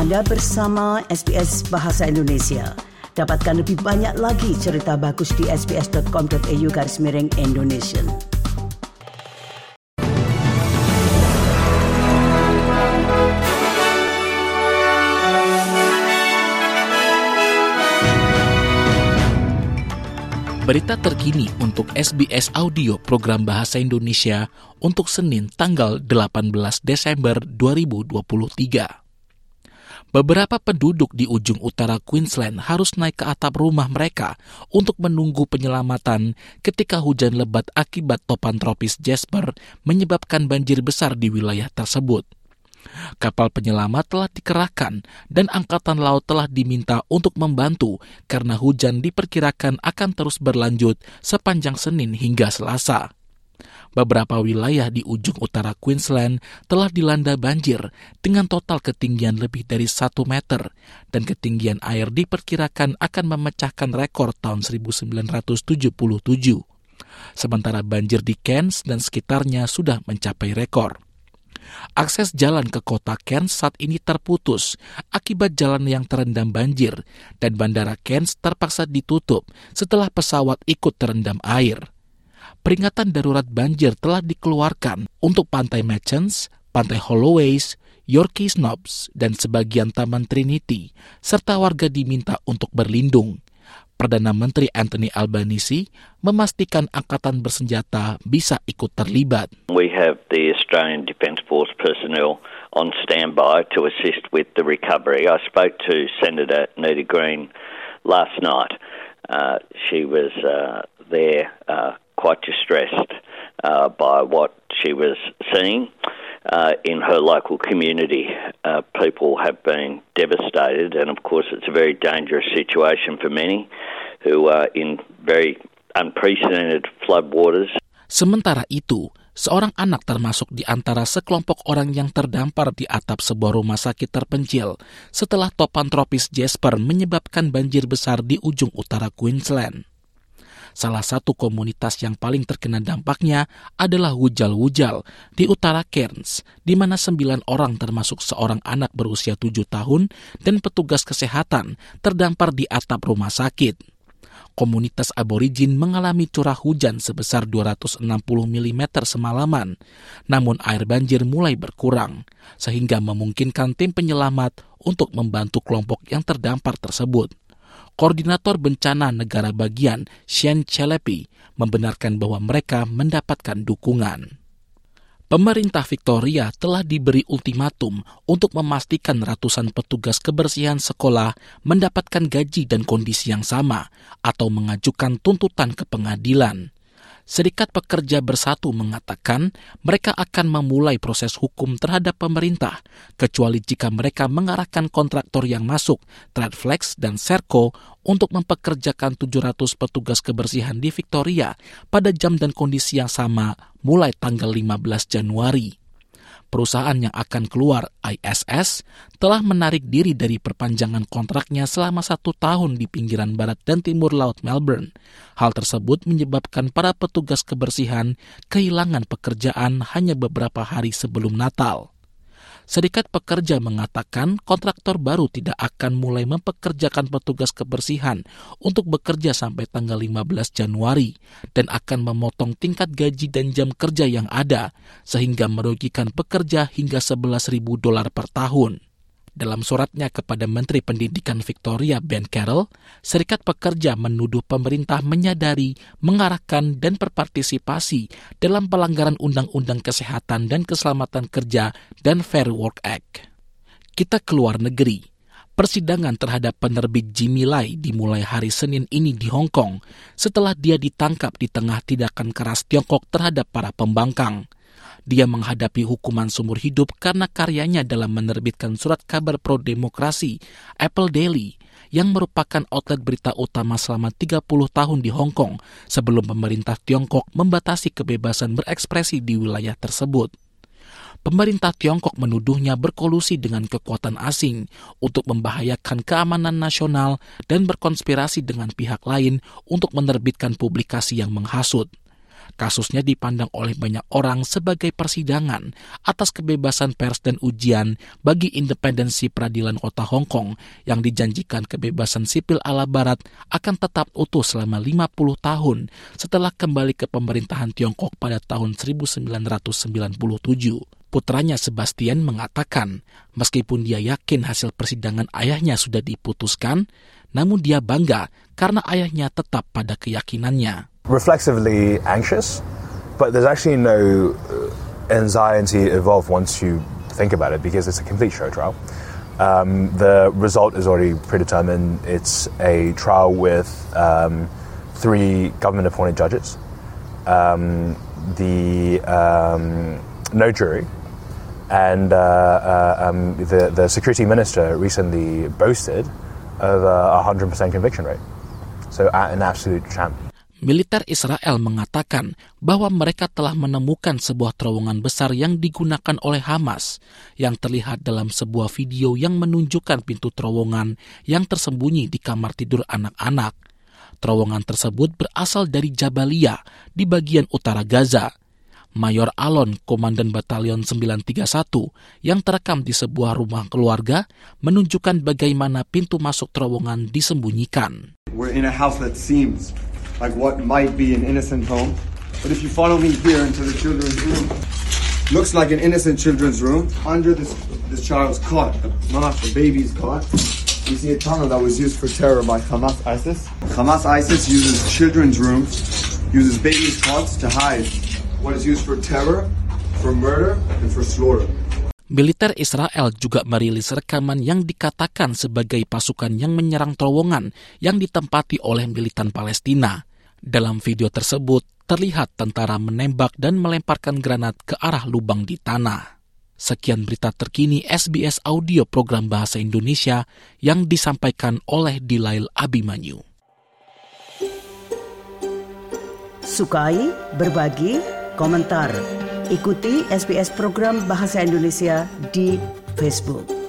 Anda bersama SBS Bahasa Indonesia. Dapatkan lebih banyak lagi cerita bagus di sbs.com.au garis miring Indonesia. Berita terkini untuk SBS Audio program Bahasa Indonesia untuk Senin tanggal 18 Desember 2023. Beberapa penduduk di ujung utara Queensland harus naik ke atap rumah mereka untuk menunggu penyelamatan ketika hujan lebat akibat topan tropis Jasper menyebabkan banjir besar di wilayah tersebut. Kapal penyelamat telah dikerahkan dan Angkatan Laut telah diminta untuk membantu karena hujan diperkirakan akan terus berlanjut sepanjang Senin hingga Selasa. Beberapa wilayah di ujung utara Queensland telah dilanda banjir dengan total ketinggian lebih dari 1 meter dan ketinggian air diperkirakan akan memecahkan rekor tahun 1977. Sementara banjir di Cairns dan sekitarnya sudah mencapai rekor. Akses jalan ke kota Cairns saat ini terputus akibat jalan yang terendam banjir dan bandara Cairns terpaksa ditutup setelah pesawat ikut terendam air. Peringatan darurat banjir telah dikeluarkan untuk pantai Merchants, pantai Holloways, Yorkie Snobs, dan sebagian Taman Trinity, serta warga diminta untuk berlindung. Perdana Menteri Anthony Albanese memastikan angkatan bersenjata bisa ikut terlibat. We have the Australian Defence Force personnel on standby to assist with the recovery. I spoke to Senator Nita Green last night. Uh, she was uh, there uh, quite distressed uh, by what she was seeing. uh, in her local community. Uh, people have been devastated, and of course, it's a very dangerous situation for many who are in very unprecedented floodwaters. Sementara itu, seorang anak termasuk di antara sekelompok orang yang terdampar di atap sebuah rumah sakit terpencil setelah topan tropis Jasper menyebabkan banjir besar di ujung utara Queensland. Salah satu komunitas yang paling terkena dampaknya adalah Wujal-Wujal di utara Cairns, di mana sembilan orang termasuk seorang anak berusia tujuh tahun dan petugas kesehatan terdampar di atap rumah sakit. Komunitas aborigin mengalami curah hujan sebesar 260 mm semalaman, namun air banjir mulai berkurang, sehingga memungkinkan tim penyelamat untuk membantu kelompok yang terdampar tersebut. Koordinator Bencana Negara Bagian, Shen Chelepi, membenarkan bahwa mereka mendapatkan dukungan. Pemerintah Victoria telah diberi ultimatum untuk memastikan ratusan petugas kebersihan sekolah mendapatkan gaji dan kondisi yang sama atau mengajukan tuntutan ke pengadilan. Serikat Pekerja Bersatu mengatakan mereka akan memulai proses hukum terhadap pemerintah, kecuali jika mereka mengarahkan kontraktor yang masuk, Tradflex dan Serco, untuk mempekerjakan 700 petugas kebersihan di Victoria pada jam dan kondisi yang sama mulai tanggal 15 Januari perusahaan yang akan keluar ISS telah menarik diri dari perpanjangan kontraknya selama satu tahun di pinggiran barat dan timur laut Melbourne. Hal tersebut menyebabkan para petugas kebersihan kehilangan pekerjaan hanya beberapa hari sebelum Natal. Serikat Pekerja mengatakan kontraktor baru tidak akan mulai mempekerjakan petugas kebersihan untuk bekerja sampai tanggal 15 Januari dan akan memotong tingkat gaji dan jam kerja yang ada sehingga merugikan pekerja hingga 11.000 dolar per tahun. Dalam suratnya kepada Menteri Pendidikan Victoria Ben Carroll, Serikat Pekerja menuduh pemerintah menyadari, mengarahkan, dan berpartisipasi dalam pelanggaran Undang-Undang Kesehatan dan Keselamatan Kerja dan Fair Work Act. Kita keluar negeri. Persidangan terhadap penerbit Jimmy Lai dimulai hari Senin ini di Hong Kong setelah dia ditangkap di tengah tindakan keras Tiongkok terhadap para pembangkang. Dia menghadapi hukuman sumur hidup karena karyanya dalam menerbitkan surat kabar pro-demokrasi Apple Daily yang merupakan outlet berita utama selama 30 tahun di Hong Kong sebelum pemerintah Tiongkok membatasi kebebasan berekspresi di wilayah tersebut. Pemerintah Tiongkok menuduhnya berkolusi dengan kekuatan asing untuk membahayakan keamanan nasional dan berkonspirasi dengan pihak lain untuk menerbitkan publikasi yang menghasut. Kasusnya dipandang oleh banyak orang sebagai persidangan atas kebebasan pers dan ujian bagi independensi peradilan kota Hong Kong yang dijanjikan kebebasan sipil ala barat akan tetap utuh selama 50 tahun setelah kembali ke pemerintahan Tiongkok pada tahun 1997. Putranya Sebastian mengatakan, meskipun dia yakin hasil persidangan ayahnya sudah diputuskan, namun dia bangga karena ayahnya tetap pada keyakinannya. Reflexively anxious, but there's actually no uh, anxiety involved once you think about it because it's a complete show trial. Um, the result is already predetermined. It's a trial with um, three government appointed judges, um, the um, no jury, and uh, uh, um, the, the security minister recently boasted of a 100% conviction rate. So, an absolute champ. Militer Israel mengatakan bahwa mereka telah menemukan sebuah terowongan besar yang digunakan oleh Hamas yang terlihat dalam sebuah video yang menunjukkan pintu terowongan yang tersembunyi di kamar tidur anak-anak. Terowongan tersebut berasal dari Jabalia di bagian utara Gaza. Mayor Alon, Komandan Batalion 931, yang terekam di sebuah rumah keluarga, menunjukkan bagaimana pintu masuk terowongan disembunyikan. We're in a house that seems like what might be an innocent home. But if you follow me here into the children's room, looks like an innocent children's room. Under this this child's cot, not the baby's cot, you see a tunnel that was used for terror by Hamas ISIS. Hamas ISIS uses children's rooms, uses babies' cots to hide what is used for terror, for murder, and for slaughter. Militer Israel juga merilis rekaman yang dikatakan sebagai pasukan yang menyerang terowongan yang ditempati oleh militan Palestina. Dalam video tersebut, terlihat tentara menembak dan melemparkan granat ke arah lubang di tanah. Sekian berita terkini SBS Audio Program Bahasa Indonesia yang disampaikan oleh Dilail Abimanyu. Sukai, berbagi, komentar. Ikuti SBS program Bahasa Indonesia di Facebook.